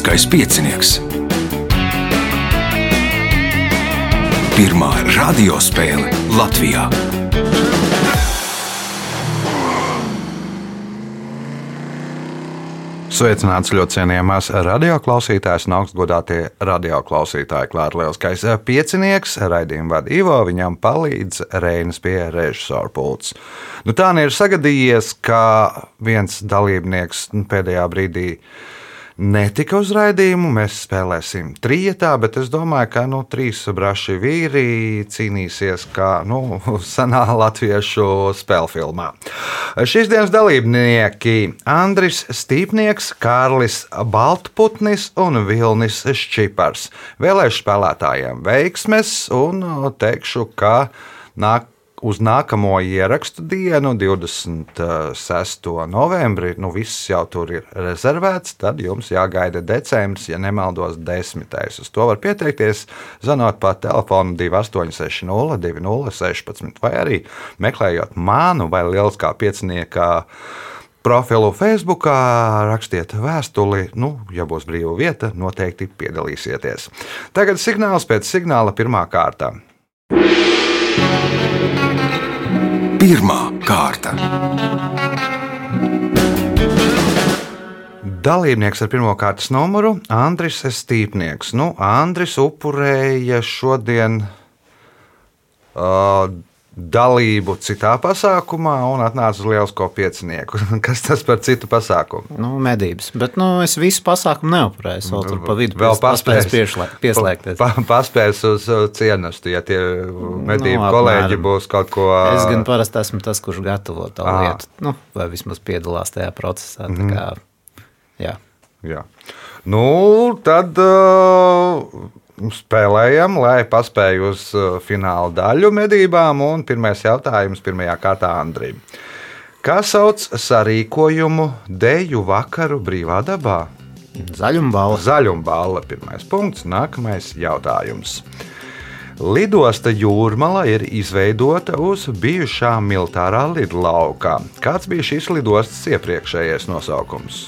Lieliskais piecinieks. Pirmā radiospēle Latvijā. Sveicināts ļoti cienījamās radioklausītājas un augstgadātie radioklausītāji. Klāra lielskais piecinieks, raidījuma vada Ivo, viņam palīdz Reinas pie režisora pults. Nu, tā nu ir sagadījies, ka viens dalībnieks pēdējā brīdī netika uz raidījumu. Mēs spēlēsim trijotā, bet es domāju, ka nu, trīs braši vīri cīnīsies kā nu, senā latviešu spēļu filmā. Šīs dienas dalībnieki - Andris Stīpnieks, Kārlis Baltputnis un Vilnis Šķipars. Vēlēšu spēlētājiem veiksmes un teikšu, ka nāk uz nākamo ierakstu dienu, 26. novembrī, nu viss jau tur ir rezervēts, tad jums jāgaida decembris, ja nemaldos, 10. Uz to var pieteikties, zvanot pa telefonu 2860, 2016, vai arī meklējot manu vai lieliskā piecinieka profilu Facebook, rakstiet vēstuli. Nu, ja būs brīva vieta, noteikti piedalīsieties. Tagad signāls pēc signāla pirmā kārta. Pirmā kārta. Dalībnieks ar pirmā kārtas numuru - Andris Stīpnieks. Nu, Andris upurēja šodien uh, dalību citā pasākumā un atnāca uz Lielisko piecinieku. Kas tas par citu pasākumu? Nu, medības. Bet nu, es visu pasākumu neupurēju. Es vēl tur pa vidu Vēl paspēju pieslēgties. Pa, paspēs uz uh, cienestu, ja tie medību Nu, kolēģi būs kaut ko. Es gan parasti esmu tas, kurš gatavo to Ā. lietu, nu, vai vismaz piedalās tajā procesā. Mm kā, jā. Jā. Nu, tad uh, spēlējam, lai paspēju uz uh, fināla daļu medībām. Un pirmais jautājums pirmajā kārtā Andrijam. Kā sauc sarīkojumu deju vakaru brīvā dabā? Zaļumbala. Zaļumbāla pirmais punkts, nākamais jautājums. Lidosta Jūrmala ir izveidota uz bijušā militārā lidlaukā. Kāds bija šīs lidostas iepriekšējais nosaukums?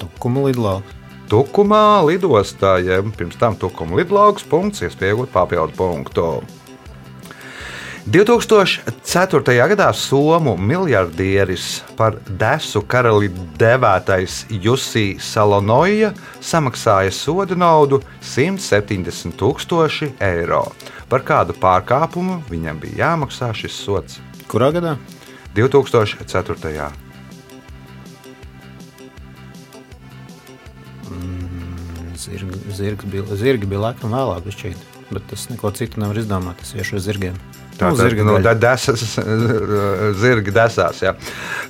Tukuma lidlauka. Tukumā lidostā, jeb pirms tam Tukuma lidlauks, punkts, iespējot papildu punktu. 2004. gadā Somu miljardieris par desu karali devētais Jusī Salonoja samaksāja soda naudu 170 tūkstoši eiro. Par kādu pārkāpumu viņam bija jāmaksā šis sots? Kurā gadā? 2004. Zirgi, zirgi, bija, zirgi bija laikam vēlāk, šķiet, bet es neko citu nevaru izdomāt. Es iešu uz zirgiem. Tā Nu, ir zirga nu, desas, zirga desās. Jā.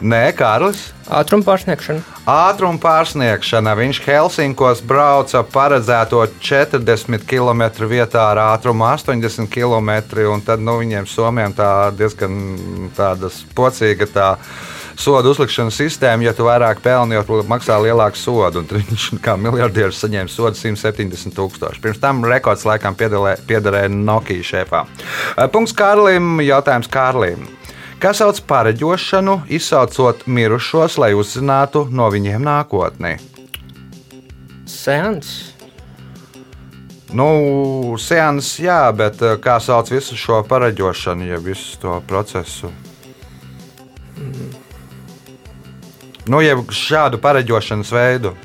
Nē, Kārlis. Ātruma pārsniegšana. Ātruma pārsniegšana. Viņš Helsinkos brauca paredzēto 40 km vietā ar ātrumu 80 km. Un tad nu, viņiem Somijam tā diezgan tāda spocīga tā sodu uzlikšanas sistēma. Ja tu vairāk pelni, jo tu maksā lielāku sodu. Un viņš kā miljardieris saņēma sodu 170 tūkstoši. Pirms tam rekords laikam piederēja Nokia šefā. Eh, Punkts Kārlim. Jautājums Kārlim. Kas sauc pareģošanu, izsaucot mirušos, lai uzzinātu no viņiem nākotni? Sēns. Nu, sēnes, jā, bet eh, kā sauc visu šo pareģošanu, ja visu to procesu? Nu, jeb šādu pareģošanas veidu.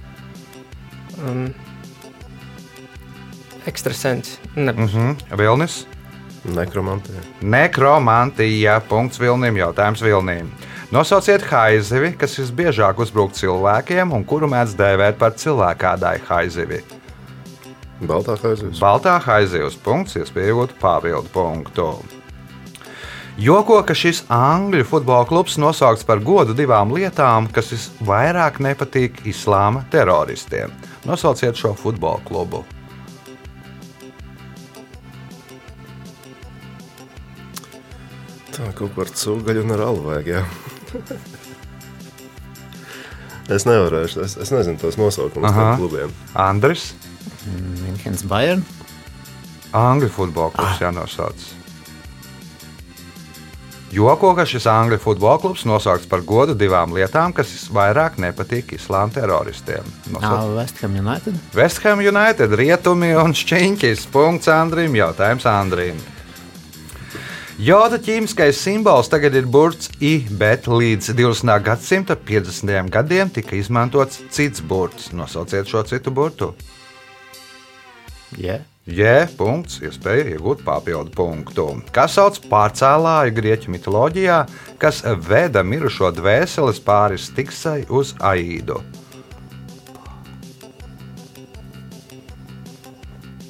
Um, Ekstrasens. Ne, mm. Mhm. Vilnis? Nekromantija. Nekromantija. Punkts Vilnim. Jautājums Vilnim. Nosauciet haizivi, kas visbiežāk uzbrūk cilvēkiem un kuru mēdz dēvēt par cilvēkādāju haizivi. Baltā haizivs. Baltā haizivs punkts, iespējot papildu punktu. Joko, ka šis angļu futbola klubs nosaukts par godu divām lietām, kas visvairāk nepatīk islāma teroristiem. Nosauciet šo futbola klubu. Tā kaut par cūgaļu un ar alu vajag, jā. es nevarēšu, es, es nezinu tos nosaukumus tiem klubiem. Andris, Minhenes Bayern. angļu futbola klubs jānosauc. Joko, ka šis angļu futbola klubs nosaukts par godu divām lietām, kas vairāk nepatīk islāma teroristiem. Nosauc... West Ham United. West Ham United, rietumi un šķiņķis. Punkts Andrim, jautājums Andrim. Joda ķīmiskais simbols tagad ir burts I, bet līdz 20. gadsimta 50. gadiem tika izmantots cits burts. Nosauciet šo citu burtu. Yeah. Jē, punkts, iespēja iegūt papildu punktu. Kas sauc pārcēlāju grieķu mitoloģijā, kas veda mirušo dvēseles pāri Stiksai uz Aīdu?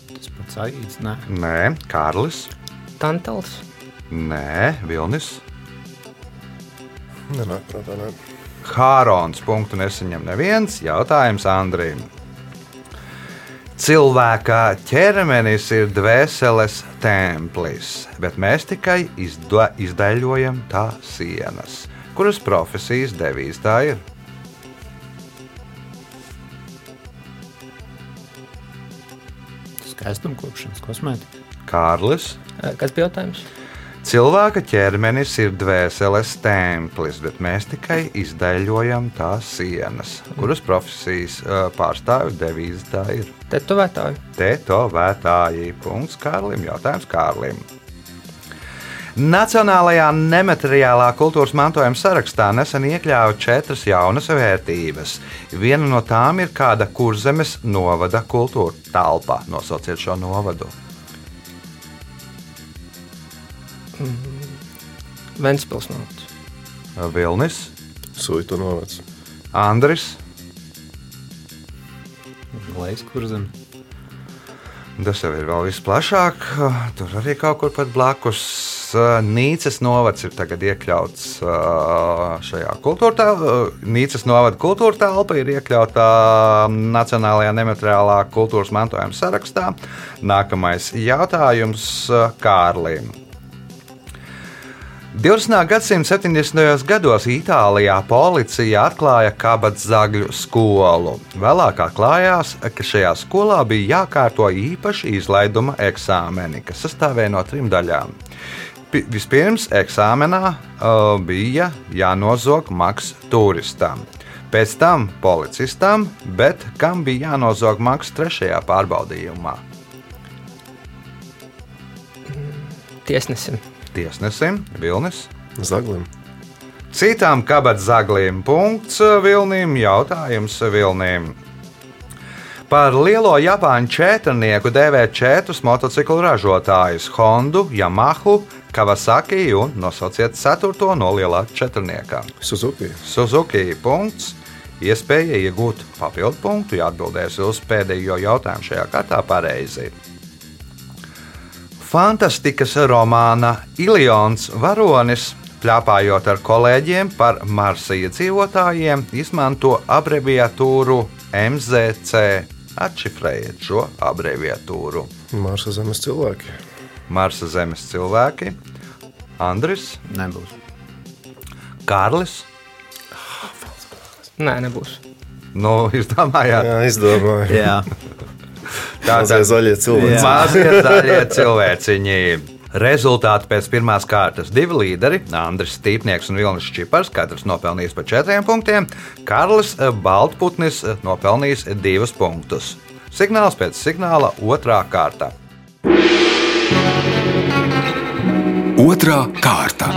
Tas pats Aigīts. Nē, Nē, Kārlis, Tantals. Nē, Vilnis, Nenāk prātā, nē. Hārons. Punktu nesaņem neviens. Jautājums Andrim. Cilvēka ķermenis ir dvēseles templis, bet mēs tikai izda izdaļojam tā sienas. Kuras profesijas devīz tā ir? skaistumkopšanas kosmētika. Kārlis. Kas bija jautājums? Cilvēka ķermenis ir dvēseles templis, bet mēs tikai izdaļojam tās sienas. Kuras profesijas pārstāvju devīze tā ir? Tetovētāju. Tetovētāji. Punkts Kārlim. Jautājums Kārlim. Nacionālajā nemateriālā kultūras mantojuma sarakstā nesen iekļāva četras jaunas vērtības. Viena no tām ir kāda kurzemes novada kultūra telpa. Nosauciet šo novadu. Ventspils novads. Vilnis, Suitu novads. Andris. Lejas kurzem. Tas jau ir vēl visplašāk. Tur arī kaut kur pat blakus. Nīcas novads ir tagad iekļauts šajā kultūra telpā. Nīcas novada kultūra telpa ir iekļauta Nacionālajā nemateriālā kultūras mantojuma sarakstā. Nākamais jautājums Kārlim. 20. gadsimta 70. gados Itālijā policija atklāja kabatas zagļu skolu. Vēlāk atklājās, ka šajā skolā bija jākārto īpaši izlaiduma eksāmeni, kas sastāvēja no trim daļām. Pi- Vispirms eksāmenā uh, bija jānozog maks turistam, pēc tam policistam, bet kam bija jānozog maks trešajā pārbaudījumā? Tiesnesim. Tiesnesim, Vilnis. Zaglim. Citām kabatas zagliem punkts Vilnim, jautājums Vilnim. Par lielo Japāņu četrnieku dēvē četrus motociklu ražotājus - Hondu, Yamahu, Kawasaki un nosauciet ceturto no lielā četrnieka. Suzuki. Suzuki. Punkts. Iespēja iegūt papildu punktu, ja atbildēs uz pēdējo jautājumu šajā kārtā pareizi. Fantastikas romāna Ilions Varonis, plāpājot ar kolēģiem par Marsa iedzīvotājiem, izmanto abreviatūru MZC. Atšifrējiet šo abreviatūru. Marsa zemes cilvēki. Marsa zemes cilvēki, Andris, Nebūs. Kārlis. Nē, nebūs. Nu, jūs domājāt, Jā, izdomāju. Tā Mazie zaļie cilvēki. Mazie zaļie cilvēciņi. Rezultāti pēc pirmās kārtas divi līderi - Andris Stīpnieks un Vilnis Čipars, katrs nopelnījis pa četriem punktiem. Karlis Baltputnis nopelnījis divus punktus. Signāls pēc signāla otrā kārta. Otra kārta.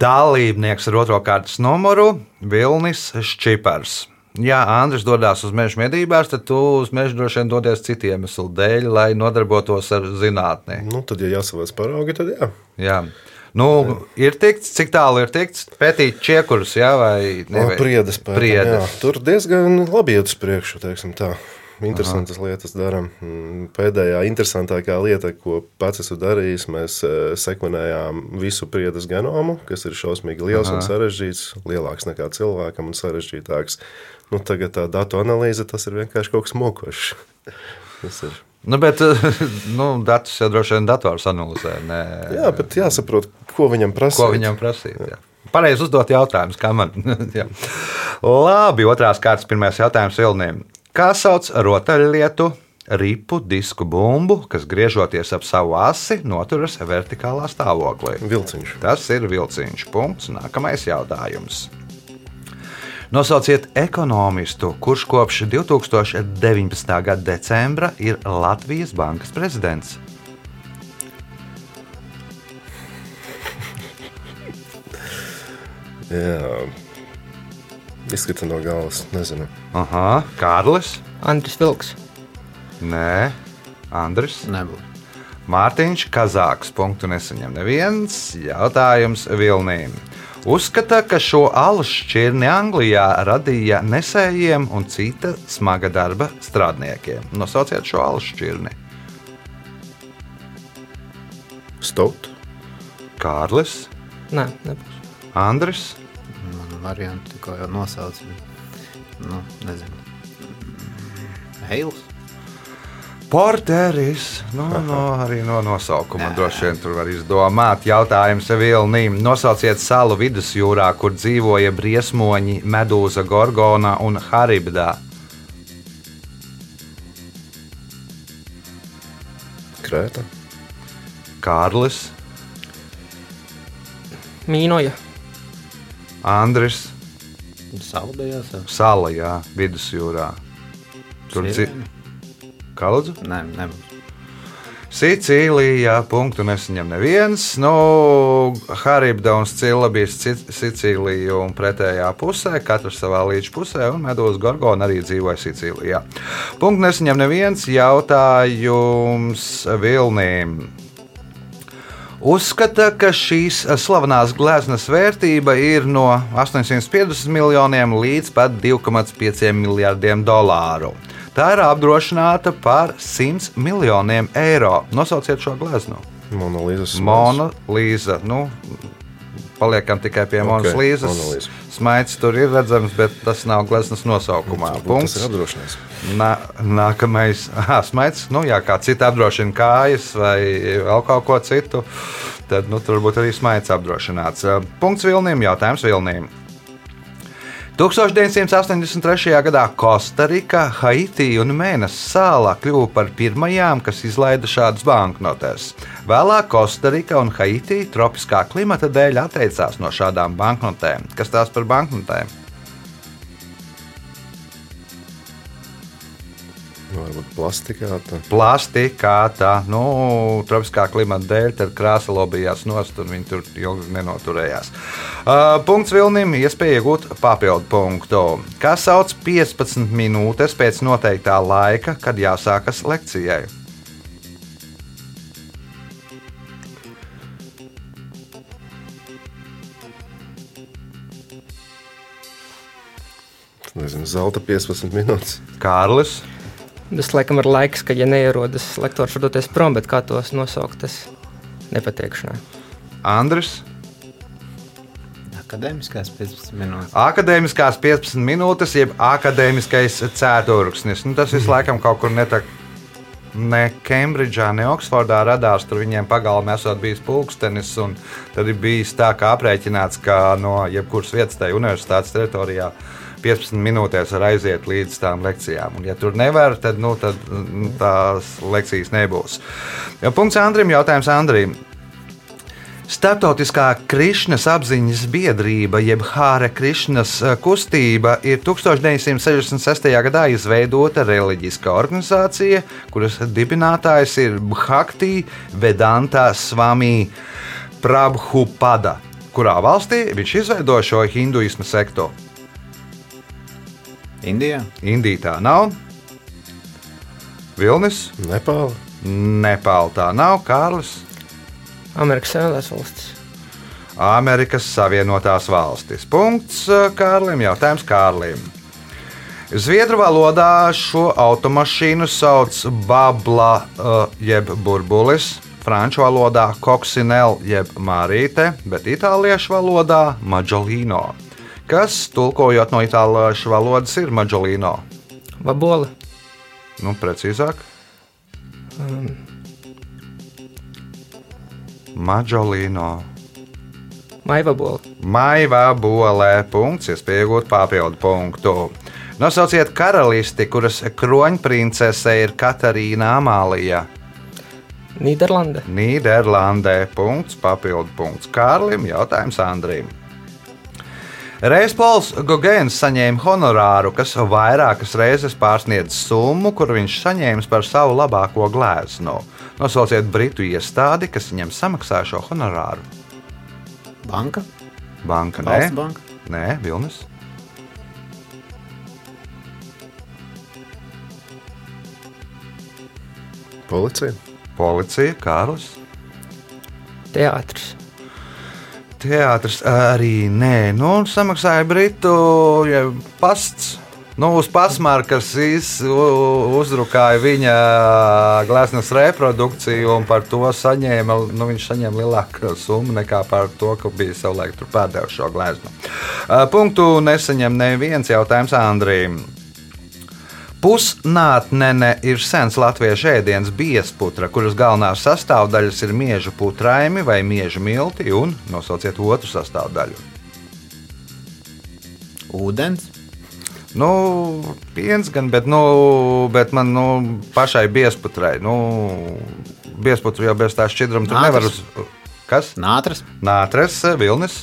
Dalībnieks ar otro kārtas numuru - Vilnis Čipars. Ja Andris dodas uz meža medībās, tad tu uz meža droši vien dodies citu iemeslu dēļ, lai nodarbotos ar zinātnē. Nu, tad, ja jāsavāc paraugi, tad jā. Jā. Nu, ir tikts, cik tālu ir tikts pētīt čiekurus, jā, vai ne? priedes jā. Tur diezgan labi iet uz priekšu, teiksim tā. Interesantas Aha. lietas darām. Mm, Pēdējā interesantākā lieta, ko pats esmu darījis, mēs eh, sekvenējām visu priedes genomu, kas ir šausmīgi liels Aha. un sarežģīts, lielāks nekā cilvēkam un sarežģītāks. Nu, tagad tā datu analīze tas ir vienkārši kaut kas mokošs. Tas ir. Nu, bet nu, datus jau droši vien dators analizē. Ne, Jā, bet jāsaprot, ko viņam prasa. ko viņam prasīt. Jā. Pareizi uzdot jautājumus, kā man. Jā. Labi, otrās kārtas pirmais jautājums Vilniem. Kā sauc rotaļlietu, ripu disku bumbu, kas griežoties ap savu asi, noturas vertikālā stāvoklī. Vilciņš. Tas ir vilciņš. Punkts. Nākamais jautājums. Nosauciet ekonomistu, kurš kopš 2019. gada decembra ir Latvijas Bankas prezidents. Jā. Izskata no galvas, nezinu. Aha, Kārlis, Andris Vilks. Nē, Andris, Nebūs. Mārtiņš, Kazāks. Punktu nesaņem neviens. Jautājums Vilnīm. Uzskata, ka šo alus šķirni Anglijā radīja nesējiem un cita smaga darba strādniekiem. Nosauciet šo alus šķirni. Stot. Kārlis, Nē, nebūs. Andris, Man varianti, ko jau nosauc. Nu, nezinu. Heils. Porteris. Nu, no, arī no nosaukuma droši vien tur var izdomāt. Jautājums Vilnīm. Nosauciet salu vidusjūrā, kur dzīvoja briesmoņi, medūza, gorgona un haribdā. Krēta. Kārlis, Mīnoja. Andris, Saldējās. Sala, jā, vidusjūrā. Tur dzīvo. Kaludzu? Nē, nebūs. Sicīlijā punktu nesaņem neviens. Nu, Haribda un Scila bija Sic- Sicīlija un pretējā pusē, katrs savā līča pusē, un Medūza Gorgona arī dzīvoja Sicīlijā. Punktu nesaņem neviens jautājums Vilnīm. Uzskata, ka šīs slavenās gleznas vērtība ir no 850 miljoniem līdz pat 2,5 miljardiem dolāru. Tā ir apdrošināta par 100 miljoniem eiro. Nosauciet šo gleznu. Monolīzas. Mona Līza. Nu, paliekam tikai pie Monas Ok, Līzas. Smaids tur ir redzams, bet tas nav gleznas nosaukumā. Tas Punkts. ir apdrošināts. Nā, nākamais, ah, smaids. Nu, jā, kā cita apdrošina kājas vai vēl kaut ko citu, tad nu, tur būtu arī smaids apdrošināts. Punkts Vilniem, jautājums Vilniem. 1983. gadā Kostarika, Haiti un Mēnesis sāla kļuva par pirmajām, kas izlaida šādas banknotes. Vēlāk Kostarika un Haiti tropiskā klimata dēļ atteicās no šādām banknotēm. Kas tās par banknotēm? Varbūt plastikāta. plastikāta, nu, tropiskā klimata dēļ, tad krāsa lobījās nost un viņi tur ilgi nenoturējās. Uh, punkts Vilnim, iespēja iegūt papildu punktu. Kā sauc 15 minūtes pēc noteiktā laika, kad jāsākas lekcijai? Nezinu, zelta 15 minūtes. Kārlis, Tas laikam ir laiks, kad, ja neierodas lektors, var doties prom, bet kā tos nosaukt, tas nepateikšanā. Andris, Akadēmiskās 15 minūtes. akadēmiskās 15 minūtes, jeb akadēmiskais ceturksnis. Nu, tas visu laikam kaut kur netak. Ne Kembridžā, ne Oksfordā radās. Tur viņiem pagalmā esot bijis pulkstenis. un Tad ir bijis tā, kā aprēķināts, ka no jebkuras vietas tajā universitātes teritorijā 15 minūtēs var aiziet līdz tām lekcijām. Un, ja tur nevar, tad, nu, tad nu, tās lekcijas nebūs. Ja, punkts Andrim. Jautājums Andrim. Startautiskā Krišnas apziņas biedrība, jeb Hāra Krišnas eh, kustība, ir 1966. gadā izveidota reliģiska organizācija, kuras dibinātājs ir Bhakti Vedanta Swami Prabhupada. Kurā valstī viņš izveidoja šo hinduismu sektu? Indijā. Indija tā nav, Vilnis, Nepāla. Nepāla tā nav, Kārlis. Amerikas Savienotās valstis. Amerikas Savienotās valstis. Punkts eh, Kārlim. Jautājums Kārlim. Zviedru valodā šo automašīnu sauc Babla uh, jeb burbulis, franču valodā koksinel jeb mārīte, bet itāliešu valodā maģolīno. Kas, tulkojot no itāliešu valodas, ir maģolīno? Vabola. Nu, precīzāk. Maģolīno. Maivabola. Maivā bolē punkts, iespēja iegūt papildu punktu. Nosauciet karalisti, kuras kroņprincese ir Katarīna Amālija. Nīderlande. Nīderlandē. Punkts, papildu punkts Kārlim, jautājums Andrim. Reiz Pols Gogēns saņēma honorāru, kas vairākas reizes pārsniedz summu, kuru viņš saņēma par savu labāko gleznu. Nosauciet britu iestādi, kas viņam samaksāja šo honorāru. Banka? Banka, Valsts nē, banka? nē Vilnis. Policija. Policija, Kārlis. Teātris. Teātris arī nē, nu, samaksāja Britu ja, pasts. Nu, uz pasmarkas iz- u- uzrukāja viņa gleznas reprodukciju, un par to saņēma, nu, viņš saņēma lielāku summu nekā par to, ka bija savulaik pārdevis šo gleznu. Punktu nesaņem neviens jautājums Andrija. Pusnātnene ir sens latviešu ēdiens biesputra, kuras galvenās sastāvdaļas ir mieža putraimi vai mieža milti, un nosauciet otru sastāvdaļu. Ūdens. Nu, piens gan, bet, nu, bet man nu, pašai biesputrai. Nu, biesputru jau bez tā šķidruma tur nevar uz. Kas? Nātris. Nātres, vilnis.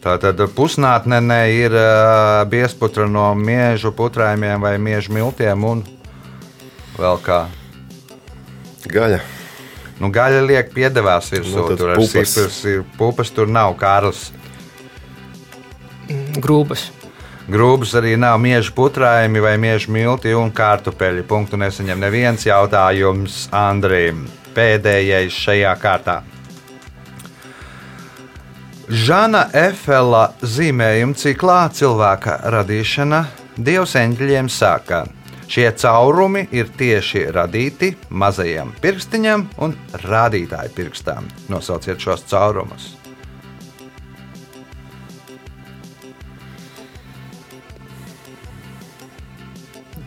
Tātad pusnātnē ir uh, biesputra no miežu putrājumiem vai miežu miltiem un vēl kā. Gaļa. Nu, gaļa liek piedevās virsū. Nu, tur ar pupas. sipras ir pupas, tur nav Kārlis. Grūbas. Grūbas arī nav miežu putrājumi vai miežu milti un kartupeļi. Punktu nesaņem neviens jautājums Andrim. Pēdējais šajā kārtā. Žana Efela zīmējuma ciklā cilvēka radīšana Dievs eņģeļiem saka, šie caurumi ir tieši radīti mazajam pirkstiņam un rādītāju pirkstām. Nosauciet šos caurumus.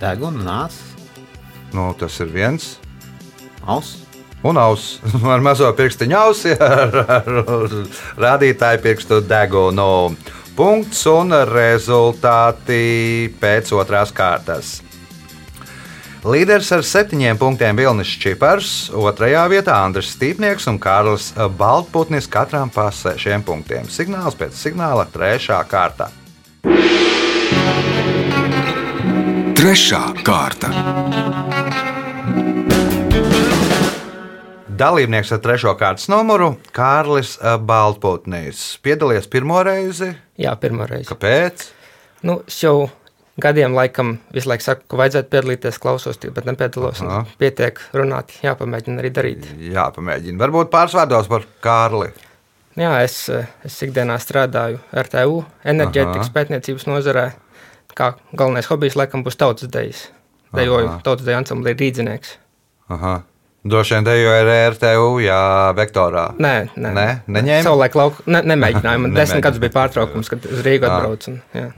Deguna, nāca, Nu, tas ir viens. auss. Un auss ar mazo pirkstiņu ausi, ar, ar rādītāju pirkstu degunu. Punkts un rezultāti pēc otrās kārtas. Līderis ar septiņiem punktiem Vilnis Čipars, otrajā vietā Andris Stīpnieks un Kārlis Baltputnis katram pa sešiem punktiem. Signāls pēc signāla trešā kārta. Trešā kārta. Dalībnieks ar trešo kārtas numuru - Kārlis Baltputnis. Piedalījies pirmo reizi. Jā, pirmā reize. Kāpēc? Nu, jau gadiem laikam visu laiku saku, ka vajadzētu piedalīties, klausos, bet nepiedalos. Pietiek runāt, jāpamēģina arī darīt. Jā, pamēģini. Varbūt pāris vārdos par Kārli. Jā, es, eh, es ikdienā strādāju RTU enerģētikas Aha. pētniecības nozarē. Kā galvenais hobijs laikam būs tautas dejas. Dejoju tautas deju ansamblī rīdzinieks. Aha. Droši vien dejo ar RTU, jā, vektorā. Nē, nē, Nē, neņēma? Savulaik lauk, ne, nemēģināju. Man desmit gadus bija pārtraukums, kad uz Rīgu Ah. atbraucu. un, jā.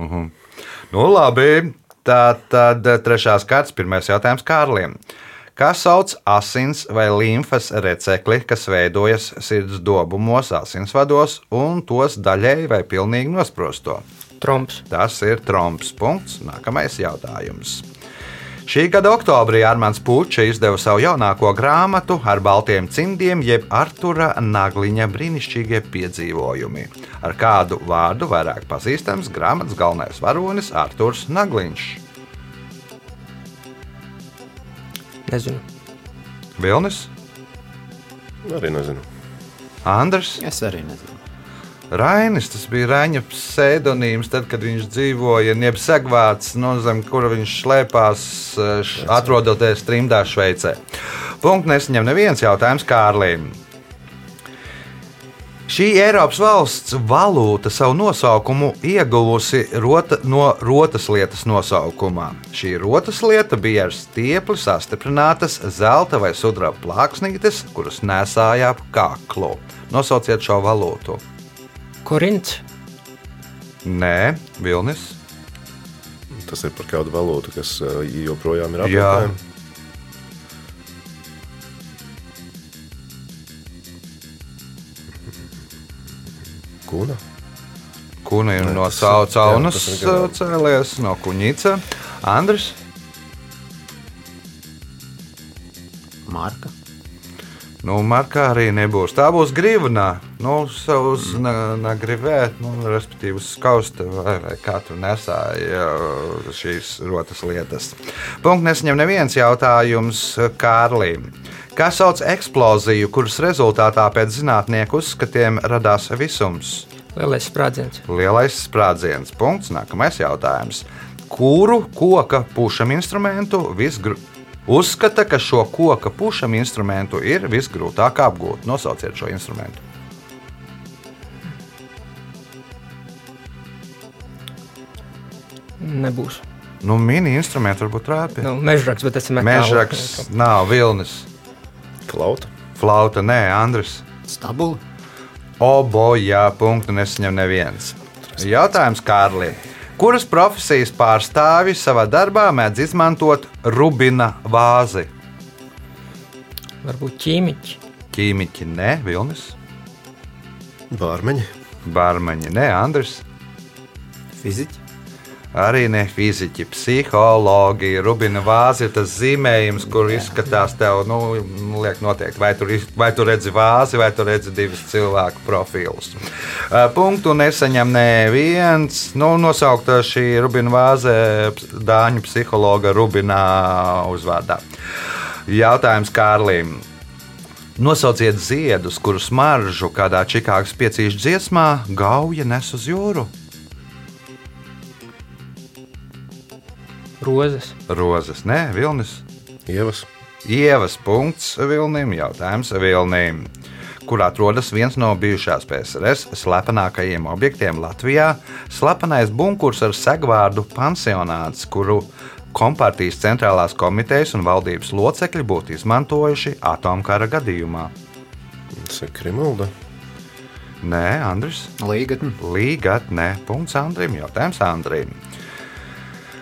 Nu, labi. Tā tad trešās kārtas, pirmais jautājums Kārlim. Kā sauc asins vai limfas recepli, kas veidojas sirds dobumos, asinsvados un tos daļēji vai pilnīgi nosprosto? Trumps. Tas ir tromps. Punkts. Nākamais jautājums. Šī gada oktobrī Armāns Puķis izdeva savu jaunāko grāmatu ar baltiem cimdiem, jeb Artura Nagliņa brīnišķīgie piedzīvojumi. Ar kādu vārdu vairāk pazīstams grāmatas galvenais varonis Arturs Nagliņš. Nezinu. Vilnis, Arī nezinu. Andrs, Es arī nezinu. Rainis. Tas bija Raņa pseidonīms, tad, kad viņš dzīvoja Niepsegvārds, no zem kura viņš slēpās, eh, atrodoties trimdā Šveicē. Punkts nesaņem neviens jautājums Kārlim. Šī Eiropas valsts valūta savu nosaukumu ieguvusi rota, no rotas lietas nosaukumā. Šī rotas lieta bija ar stiepli sastiprinātas zelta vai sudraba plāksnītes, kuras nesāja ap kaklu. Nosauciet šo valūtu. Korints. Nē, Vilnis. Tas ir par kādu valūtu, kas uh, joprojām ir apgādājama. Kuna. Kuna ir Nē, no tas ir- jā, Caunas tas ir garām. cēlies, no Kuņica. Andris, Marka. Nu, Markā arī nebūs. Tā būs grīvnā. Nu, savus negribēt, nu, respektīvi, uz skausta vai, vai tur nesāja šīs rotas lietas. Punkts nesaņem neviens jautājums Kārlim. Kā sauc eksploziju, kuras rezultātā pēc zinātnieku uzskatiem radās visums? Lielais sprādziens. Lielais sprādziens. Punkts. Nākamais jautājums. Kuru koka pušam instrumentu visgru... uzskata, ka šo koka pušam instrumentu ir visgrūtāk apgūt? Nosauciet šo instrumentu. Nebūs. Nu, mini instrumenti varbūt trāpīja. Nu, mežraks, bet tas ir metāls. Mežraks, nav vilnis, Flauta. flauta, nē, Andris. Stabuli. Obojā punktu nesaņem neviens. Jautājums Kārlim. Kuras profesijas pārstāvji savā darbā mēdz izmantot rubina vāzi? Varbūt ķīmiķi. Ķīmiķi, ne, Vilnis, Bārmeņi. Bārmaņi, ne, Andris. Fiziķi. Arī ne fiziķi, psihologi. Rubina vāze ir tas zīmējums, kur izskatās tev, nu, liek noteikti, vai tur, vai tu redzi vāzi, vai tu redzi divus cilvēku profilus. Punktu nesaņem neviens. Nu, nosaukt šī Rubina vāze Dāņu psihologa Rubinā uzvārdā. Jautājums Kārlim. Nosauciet ziedus, kuru smaržu kādā Čikāgas piecīšu dziesmā gauja nes uz jūru. Rozes. Rozes, nē, Vilnis. Ievas. Ievas punkts Vilnim, jautājums Vilnim. Kur atrodas viens no bijušās PSRS slepenākajiem objektiem Latvijā - slepenais bunkurs ar segvārdu pansionāts, kuru Kompartijas centrālās komitejas un valdības locekļi būtu izmantojuši atomkara gadījumā. Tas ir Krimulda. Nē, Andris. Līgatni. Līgatnē. Punkts Andrim. Jautājums Andrim.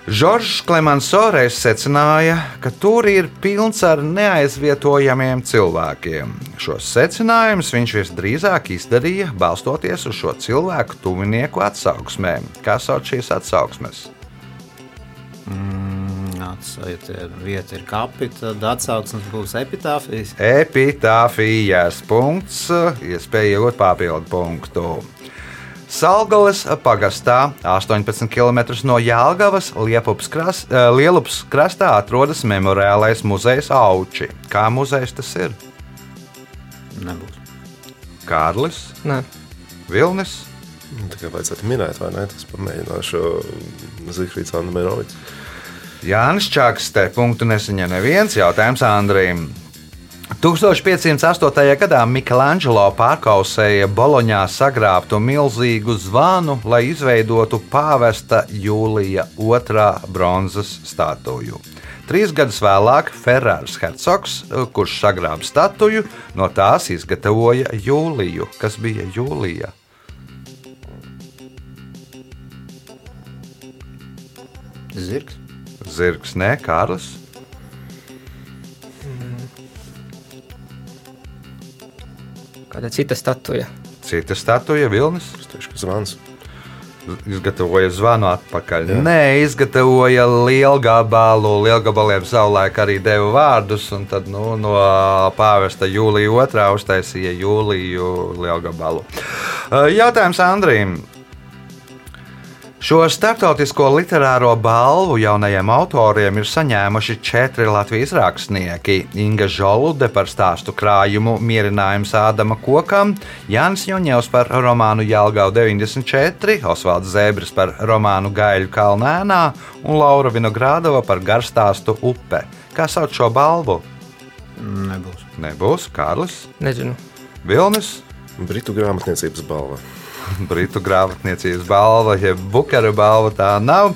Žoržs Klemanso reiz secināja, ka tur ir pilns ar neaizvietojamiem cilvēkiem. Šos secinājumus viņš visdrīzāk izdarīja balstoties uz šo cilvēku tuvinieku atsauksmēm. Kā sauc šīs atsauksmes? Atsauciet, vieta ir kapi, tad atsauksmes būs epitāfijas. Epitāfijas punkts, iespēja iegūt papildu punktu. Salgales pagastā, 18 km no Jālgavas, kras, eh, Lielupas krastā atrodas memoriālais muzejs Auči. Kā muzejs tas ir? Nebūs. Kārlis, Nē, Vilnis, Nu, Tā kā vajadzētu minēt, vai ne? Tas pamēģināšu Zifrīds Anna Menovics. Jānis Čakste. Punktu nesaņem neviens jautājums Andrim. 1508. gadā Michelangelo pārkausēja Boloņā sagrābtu milzīgu zvanu, lai izveidotu pāvesta Jūlija II bronzas statuju. Trīs gadus vēlāk Ferrārs Hercogs, kurš sagrāba statuju, no tās izgatavoja Jūliju. Kas bija Jūlija? Zirgs. Zirgs, nē, Kārlis. Kāda cita statuja. Cita statuja Vilnis. Es teikšu, ka zvans. Izgatavoja zvanu atpakaļ. Jā. Nē, izgatavoja lielu gabalu. Lielgabaliem savulaik arī deva vārdus. un Tad nu, no pāvesta Jūlija otrā uztaisīja Jūliju lielgabalu. Jautājums Andrim. Šo starptautisko literāro balvu jaunajiem autoriem ir saņēmuši četri Latvijas rakstnieki - Inga Žolude par stāstu krājumu Mierinājums Ādama kokam, Jānis Joņevs par romānu Jālgau 94, Osvalds Zēbris par romānu Gaļu Kalnēnā un Laura Vinogrādova par garstāstu Upe. Kā sauc šo balvu? Nebūs. Nebūs Kārlis, Nezinu. Vilnis. Britu grāmatniecības balva. Britu grāmatniecības balva, jeb Bukara balva tā nav.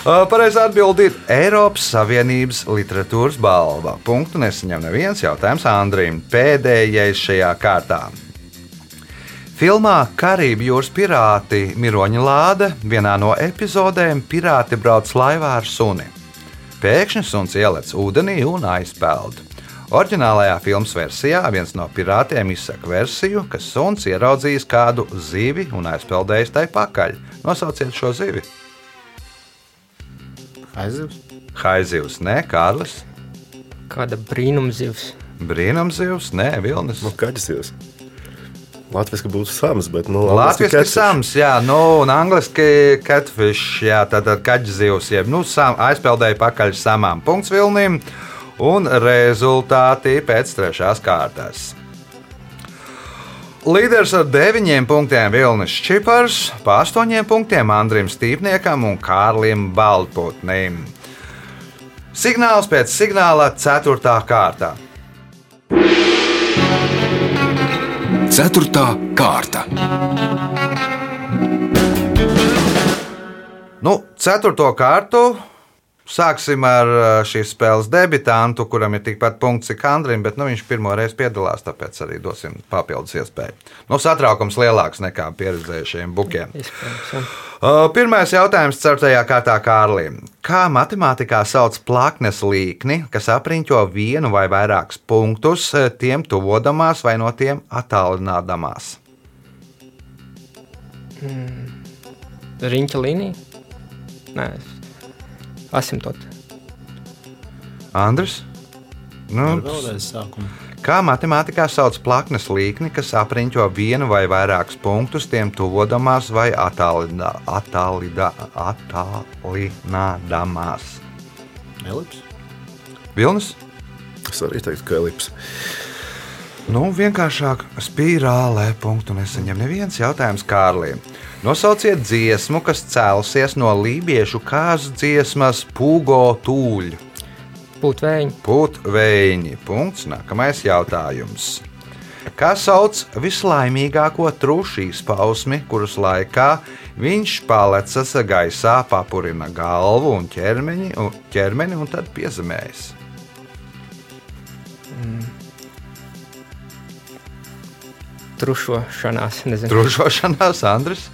Pareizā atbilde ir Eiropas Savienības literatūras balva. Punktu nesaņem neviens jautājums Andrim. Pēdējais šajā kārtā. Filmā Karību jūras pirāti Miroņa Lāde vienā no epizodēm pirāti brauc laivā ar suni. Pēkšņi suns ielec ūdenī un aizpeld. Orģinālajā filmas versijā viens no pirātiem izsaka versiju, ka suns ieraudzījis kādu zivi un aizpeldējis tai pakaļ. Nosauciet šo zivi. Aizivs. Haizivs, nē, Kārlis. Kāda brīnumzivs. Brīnumzivs, nē, Vilnis. Nu, kaģis jūs. Latvijas būtu sams, bet nu, Latvijas catfish. sams, jā, nu, un angliski catfish, jā, tātad kaķzivs, jeb, nu, sam, aizpeldēja pakaļ samām punkts vilnim, un rezultāti pēc trešās kārtas. Līderis ar deviņiem punktiem Vilnis Čipars, pa astoņiem punktiem Andrim Stīpniekam un Kārlim Baltputnim. Signāls pēc signāla ceturtā kārta. Ceturtā kārta. Nu, ceturto kārtu sāksim ar uh, šīs spēles debitantu, kuram ir tikpat punkts cik Andrim, bet nu, viņš pirmo reizi piedalās, tāpēc arī dosim papildus iespēju. Nu, satraukums lielāks nekā pieredzējušiem bukiem. Uh, Pirmais jautājums ceturtajā kārtā Kārlim. Kā matemātikā sauc plaknes līkni, kas apriņķo vienu vai vairākus punktus, eh, tiem tuvodamās vai no tiem attālinādamās? Riņķa līnija? Nē, asimtot. Andris? Nu. Kā matemātikā sauc plaknes līkni, kas apriņķo vienu vai vairākus punktus, tiem tuvodamās vai attālinādamās? Elips. Vilnis? Es arī teiktu, ka elips. Nu, vienkāršāk spirālē punktu nesaņem neviens jautājums Kārlim. Nosauciet dziesmu, kas cēlusies no lībiešu kāzu dziesmas Pūgo tūļu. Pūtvēņi. Putveņi. Punkts. Nākamais jautājums. Kā sauc vislaimīgāko trūšīs pausmi, kuras laikā viņš palecas gaisā, papurina galvu un ķermeni un, ķermeni un tad piezemējas? Trušošanās. Nezinu. Trūšošanās, Andris.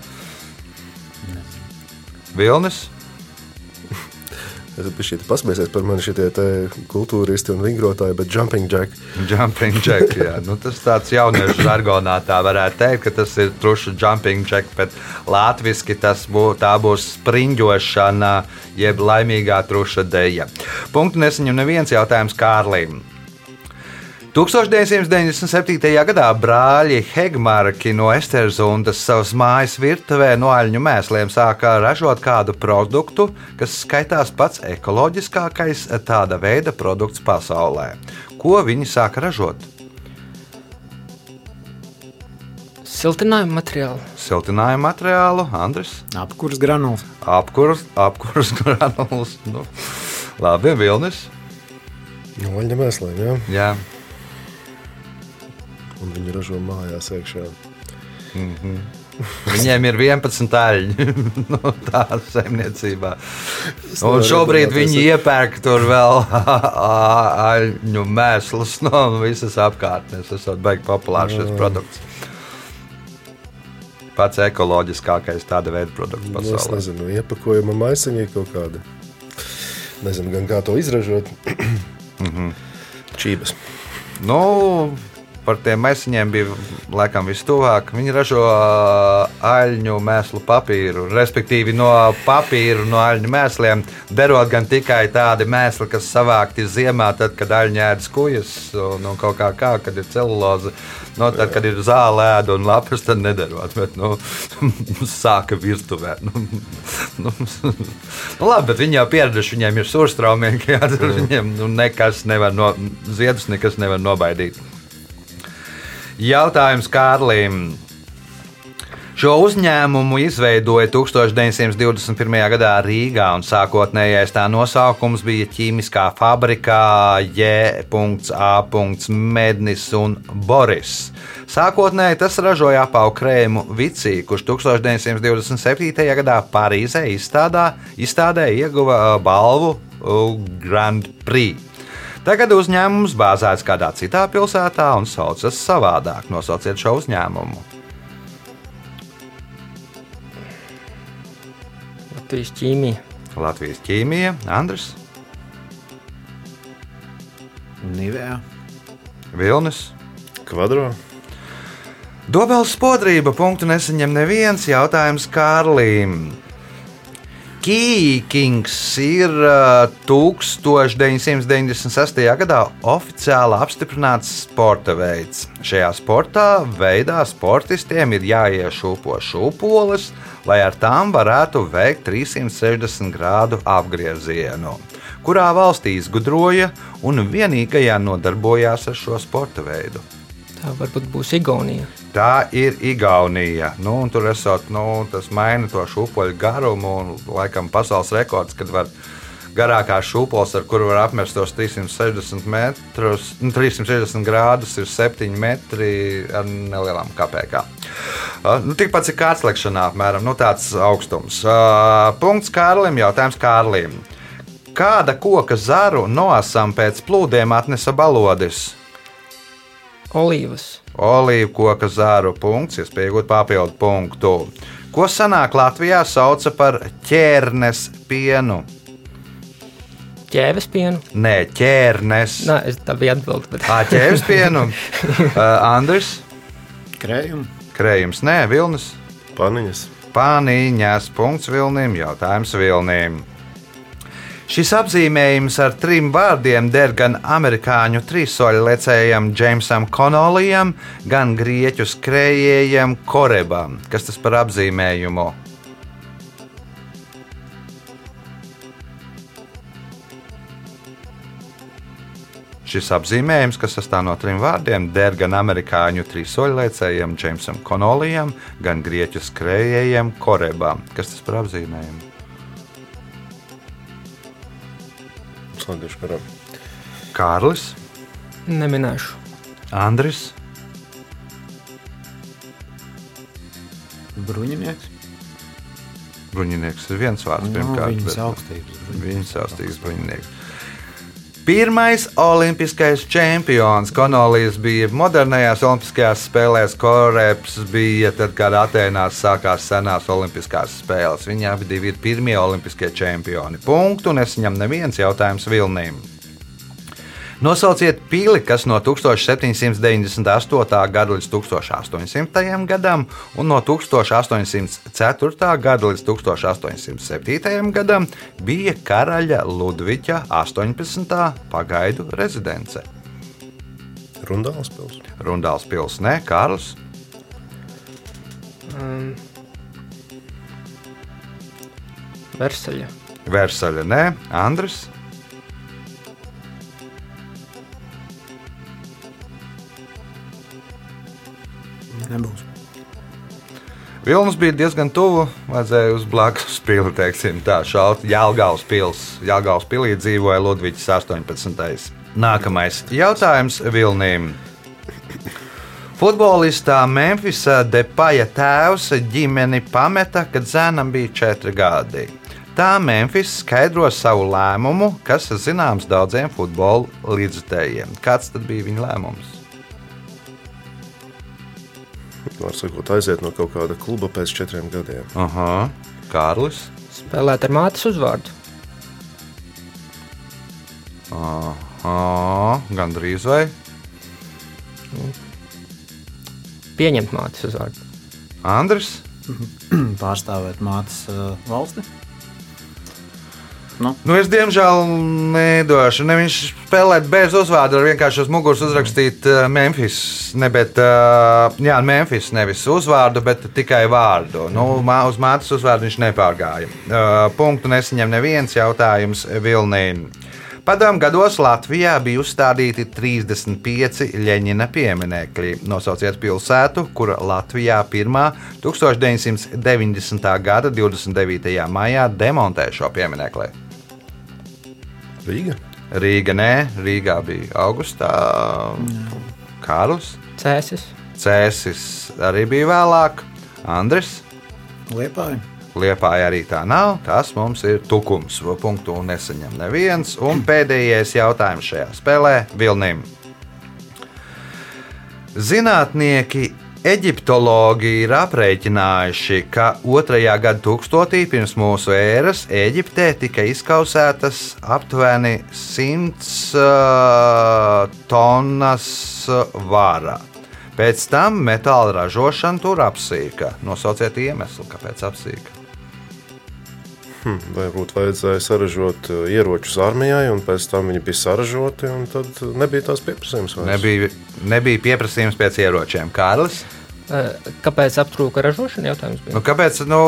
Vilnis. Es biju šeit pasmējies par mani šie kultūristi un vingrotāji, bet jumping jack. Jumping jack. Jā. Nu, tas tāds jauniešu žargonā tā varētu teikt, ka tas ir trušu jumping jack, bet latviešu tas bū, tā būs springošana, jeb laimīgā truša deja. Punktu nesaņem neviens jautājums Kārlim. 1997. gadā brāļi Hegmarki no Esterzundas savas mājas virtuvē no aļņu mēsliem sāka ražot kādu produktu, kas skaitās pats ekoloģiskākais tāda veida produkts pasaulē. Ko viņi sāka ražot? Siltinājuma materiāli. Siltinājumu materiālu, Andris, Apkurs granuls. apkurs, apkurs granulas. Nu, labi, Vilnis. No vaļņa mēsliem, jā. Jā. Un viņi ražo mājās iekšā. Viņiem ir 11 aļņi no tā saimniecībā. Un šobrīd viņi iepērk tur vēl aļņu mēslus no visas apkārtnes. Tas ir baigi populārs šis produkts. Pats ekoloģiskākais tāda veida produkts Nu, es pasaulē. nezinu, iepakojuma maisiņi kaut kāda. Nezinu, gan kā to izražot. Čības. Nu, par tiem maisiņiem bija laikam vistuvāk. Viņi ražo aļņu mēslu papīru. Respektīvi, no papīra, no aļņu mēsliem derot gan tikai tādi mēsli, kas savākti ziemā, tad, kad aļņi ēd skujas un, un kaut kā, kā kad ir celuloze. No, tad, kad ir zāle, ēda un lapas, tad nedarot. Bet, nu, sāka virtuvē. Nu, nu, nu, labi, bet viņi jau pieraduši, viņiem ir surstraumīgi. Jā, tur viņiem nu, nekas nevar no ziedus, nekas nevar nobaidīt. Jautājums Kārlim. Šo uzņēmumu izveidoja 1921. gadā Rīgā, un sākotnējais tā nosaukums bija ķīmiskā fabrikā J.A. Mednis un Boris. Sākotnēji tas ražoja apavu krēmu Vicī, kurš 1927. gadā Parīzē izstādā, izstādē ieguva balvu Grand Prix. Tagad uzņēmums bāzēts kādā citā pilsētā un saucas savādāk. Nosauciet šo uzņēmumu. Latvijas ķīmija. Latvijas ķīmija, Andris. Nivea. Vilnis. Kvadro. Dobels spodrība punktu nesaņem neviens jautājums Kārlim. Kīkings ir uh, 1996. gadā oficiāli apstiprināts sporta veids. Šajā sportā veidā sportistiem ir jāiešūpo šūpoles, lai ar tām varētu veikt 360 grādu apgriezienu, kurā valstī izgudroja un vienīgajā nodarbojās ar šo sporta veidu. Tā varbūt būs Igaunija. Tā ir Igaunija. Nu, tur esot, nu, tas maina to šūpoļu garumu. Un, laikam, pasaules rekords, kad var garākās šūpoles, ar kuru var apmest tos 360 metrus, nu, 360 grādus, ir 7 metri ar nelielām kapekām. Uh, nu, tikpat cik kārtslēgšanā, apmēram nu, tāds augstums. Uh, punkts Kārlim, jautājums Kārlim. Kāda koka zaru noasam pēc plūdiem atnesa balodis? Olīvas. Olīvu koka zāru punkts, iespēja iegūt papildu punktu. Ko senāk Latvijā sauca par ķērnes pienu? Ķēves pienu. Nē, ķērnes. Nē, es tā biju atbildējis. Bet... Tā ķēves pienu. uh, Andris, Krējumi. krējums, nē, vilnis. Paniņas. Pāniņas punkts vilnim, jautājums vilnim. Šis apzīmējums ar trim vārdiem der gan amerikāņu trīssoļlecējam Džeimsam Konolijam, gan grieķu skrejējam Korebam. Kas tas par apzīmējumu? Šis apzīmējums, kas sastāv no trim vārdiem, der gan amerikāņu trīssoļlecējam Džeimsam Konolijam, gan grieķu skrejējam Korebam. Kas tas par apzīmējumu? Slēgšu garām. Kārlis, Neminēšu. Andris, Bruņinieks. Bruņinieks ir viens vārds. No, pirmkārt, viņas bet- augstības. bruņinieks. Viņas saustīgs bruņinieks. Pirmais olimpiskais čempions Konolijas bija modernajās olimpiskajās spēlēs. Koreps bija tad, kad Atēnās sākās senās olimpiskās spēles. Abi divi ir pirmie olimpiskie čempioni. Punktu nesaņem neviens jautājums Vilnīm. Nosauciet pili, kas no 1798. gada līdz 1800. gadam un no 1804. gada līdz 1807. gadam bija karaļa Ludviča 18. pagaidu rezidence. Rundāls pils. Rundāls pils, ne Kārls, Um, Versaļa. Versaļa, ne Andris, Nebūs. Vilnis bija diezgan tuvu. Vajadzēja uz blakus pili, teiksim, tā šaut. Jālgaus pils. Jālgaus pilī dzīvoja Ludvigs 18. Nākamais jautājums Vilnīm. Futbolistā Memphisa Depaja tēvs ģimeni pameta, kad zēnam bija četri gadi. Tā Memphis skaidro savu lēmumu, kas zināms daudziem futbola līdzutējiem. Kāds tad bija viņa lēmums? Var sakot, aiziet no kaut kāda kluba pēc četriem gadiem. Aha, Kārlis. Spēlēt ar mātes uzvārdu. Aha, gandrīz vai? Pieņemt mātes uzvārdu. Andris. Pārstāvēt mātes uh, valsti. Nu, es diemžēl nedošu. Ne viņš spēlēt bez uzvārda, vienkārši uz muguras uzrakstīt uh, Memphis. Ne, bet, uh, jā, Memphis nevis uzvārdu, bet tikai vārdu. Nu, mā, uz mātes uzvārdu viņš nepārgāja. Uh, punktu nesaņem neviens jautājums Vilnīm. Padomu gados Latvijā bija uzstādīti 35 Leņķina pieminekļi. Nosauciet pilsētu, kura Latvijā pirmā 1990. gada 29. maijā demontēja šo pieminekli. Rīga. Rīga nē, Rīgā bija augustā. Kārlis, Cēsis. Cēsis arī bija vēlāk, Andris. Liepāja. Liepāja arī tā nav. Tas mums ir tukums. Punktu nesaņem neviens. Un pēdējais jautājums šajā spēlē - Vilnim. Zinātnieki Eģiptologi ir aprēķinājuši, ka otrajā gadsimtā pirms mūsu ēras Eģiptē tika izkausētas aptuveni 100 uh, tonnas vara. Pēc tam metāla ražošana tur apsīka. Nosauciet iemeslu, kāpēc apsīka. Hmm, varbūt vajadzēja saražot uh, ieročus armijai, un pēc tam viņi bija saražoti, un tad nebija tās pieprasījums. vairs. Nebija, nebija pieprasījums pēc ieročiem. Kārlis? Eh, Kāpēc aptrūka ražošana? Jautājums bija. Nu, kāpēc nu,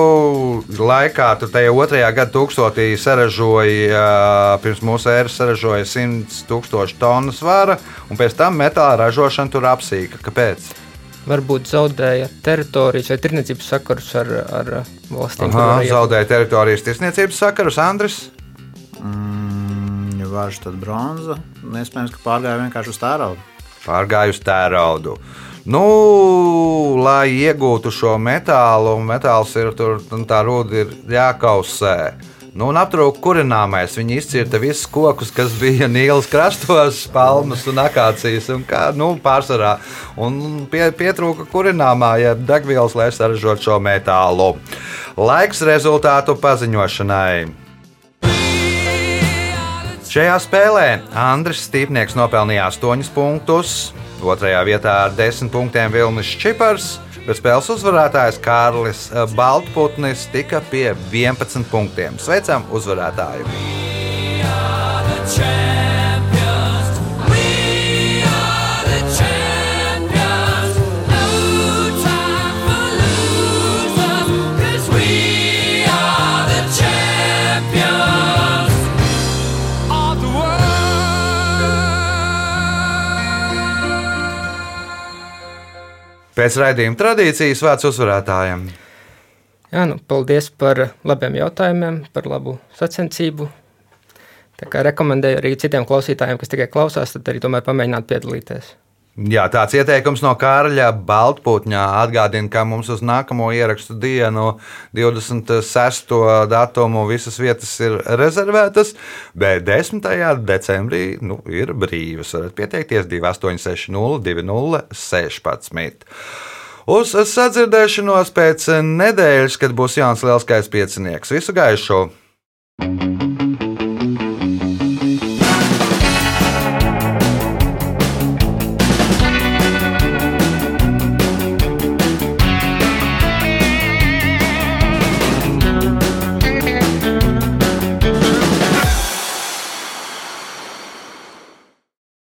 laikā, tur tajā otrajā gadsimtā saražoja, ā, pirms mūsu ēras saražoja 100 tūkstoši tonnas vara, un pēc tam metāla ražošana tur apsīka? Kāpēc? Varbūt zaudēja teritorijas vai tirniecības sakarus ar, ar valstīm. Aha, zaudēja teritorijas tirsniecības sakarus, Andris. Mm, vārds tad bronza, iespējams, ka pārgāja vienkārši uz tēraudu. Pārgāja uz tēraudu. Nu, lai iegūtu šo metālu, un metāls ir tur, tā rūda ir jākausē. Nu, un aptrūka kurināmais. Viņi izcirta visus kokus, kas bija Nīlas krastos, palmas un akācijas. Un kā, nu, pārsvarā. Un pie, pietrūka kurināmā, ja degvielas, lai saražotu šo metālu. Laiks rezultātu paziņošanai. Šajā spēlē Andris Stīpnieks nopelnīja 8 punktus, otrajā vietā ar 10 punktiem Vilnis Čipars, bet spēles uzvarētājs Kārlis Baltputnis tika pie 11 punktiem. Sveicam uzvarētāju! Pēc raidījuma tradīcijas vārds uzvarētājiem. Jā, nu, paldies par labiem jautājumiem, par labu sacensību. Tā kā rekomendēju arī citiem klausītājiem, kas tikai klausās, tad arī tomēr pamēģināt piedalīties. Jā, tāds ieteikums no Kārļa Baltpūtņā atgādina, ka mums uz nākamo ierakstu dienu, 26. datumu, visas vietas ir rezervētas, bet 10. decembrī nu, ir brīvas. Varat pieteikties 2860, 2016. Uz sadzirdēšanos pēc nedēļas, kad būs Jānis Lielskais piecinieks. Visu gaišu!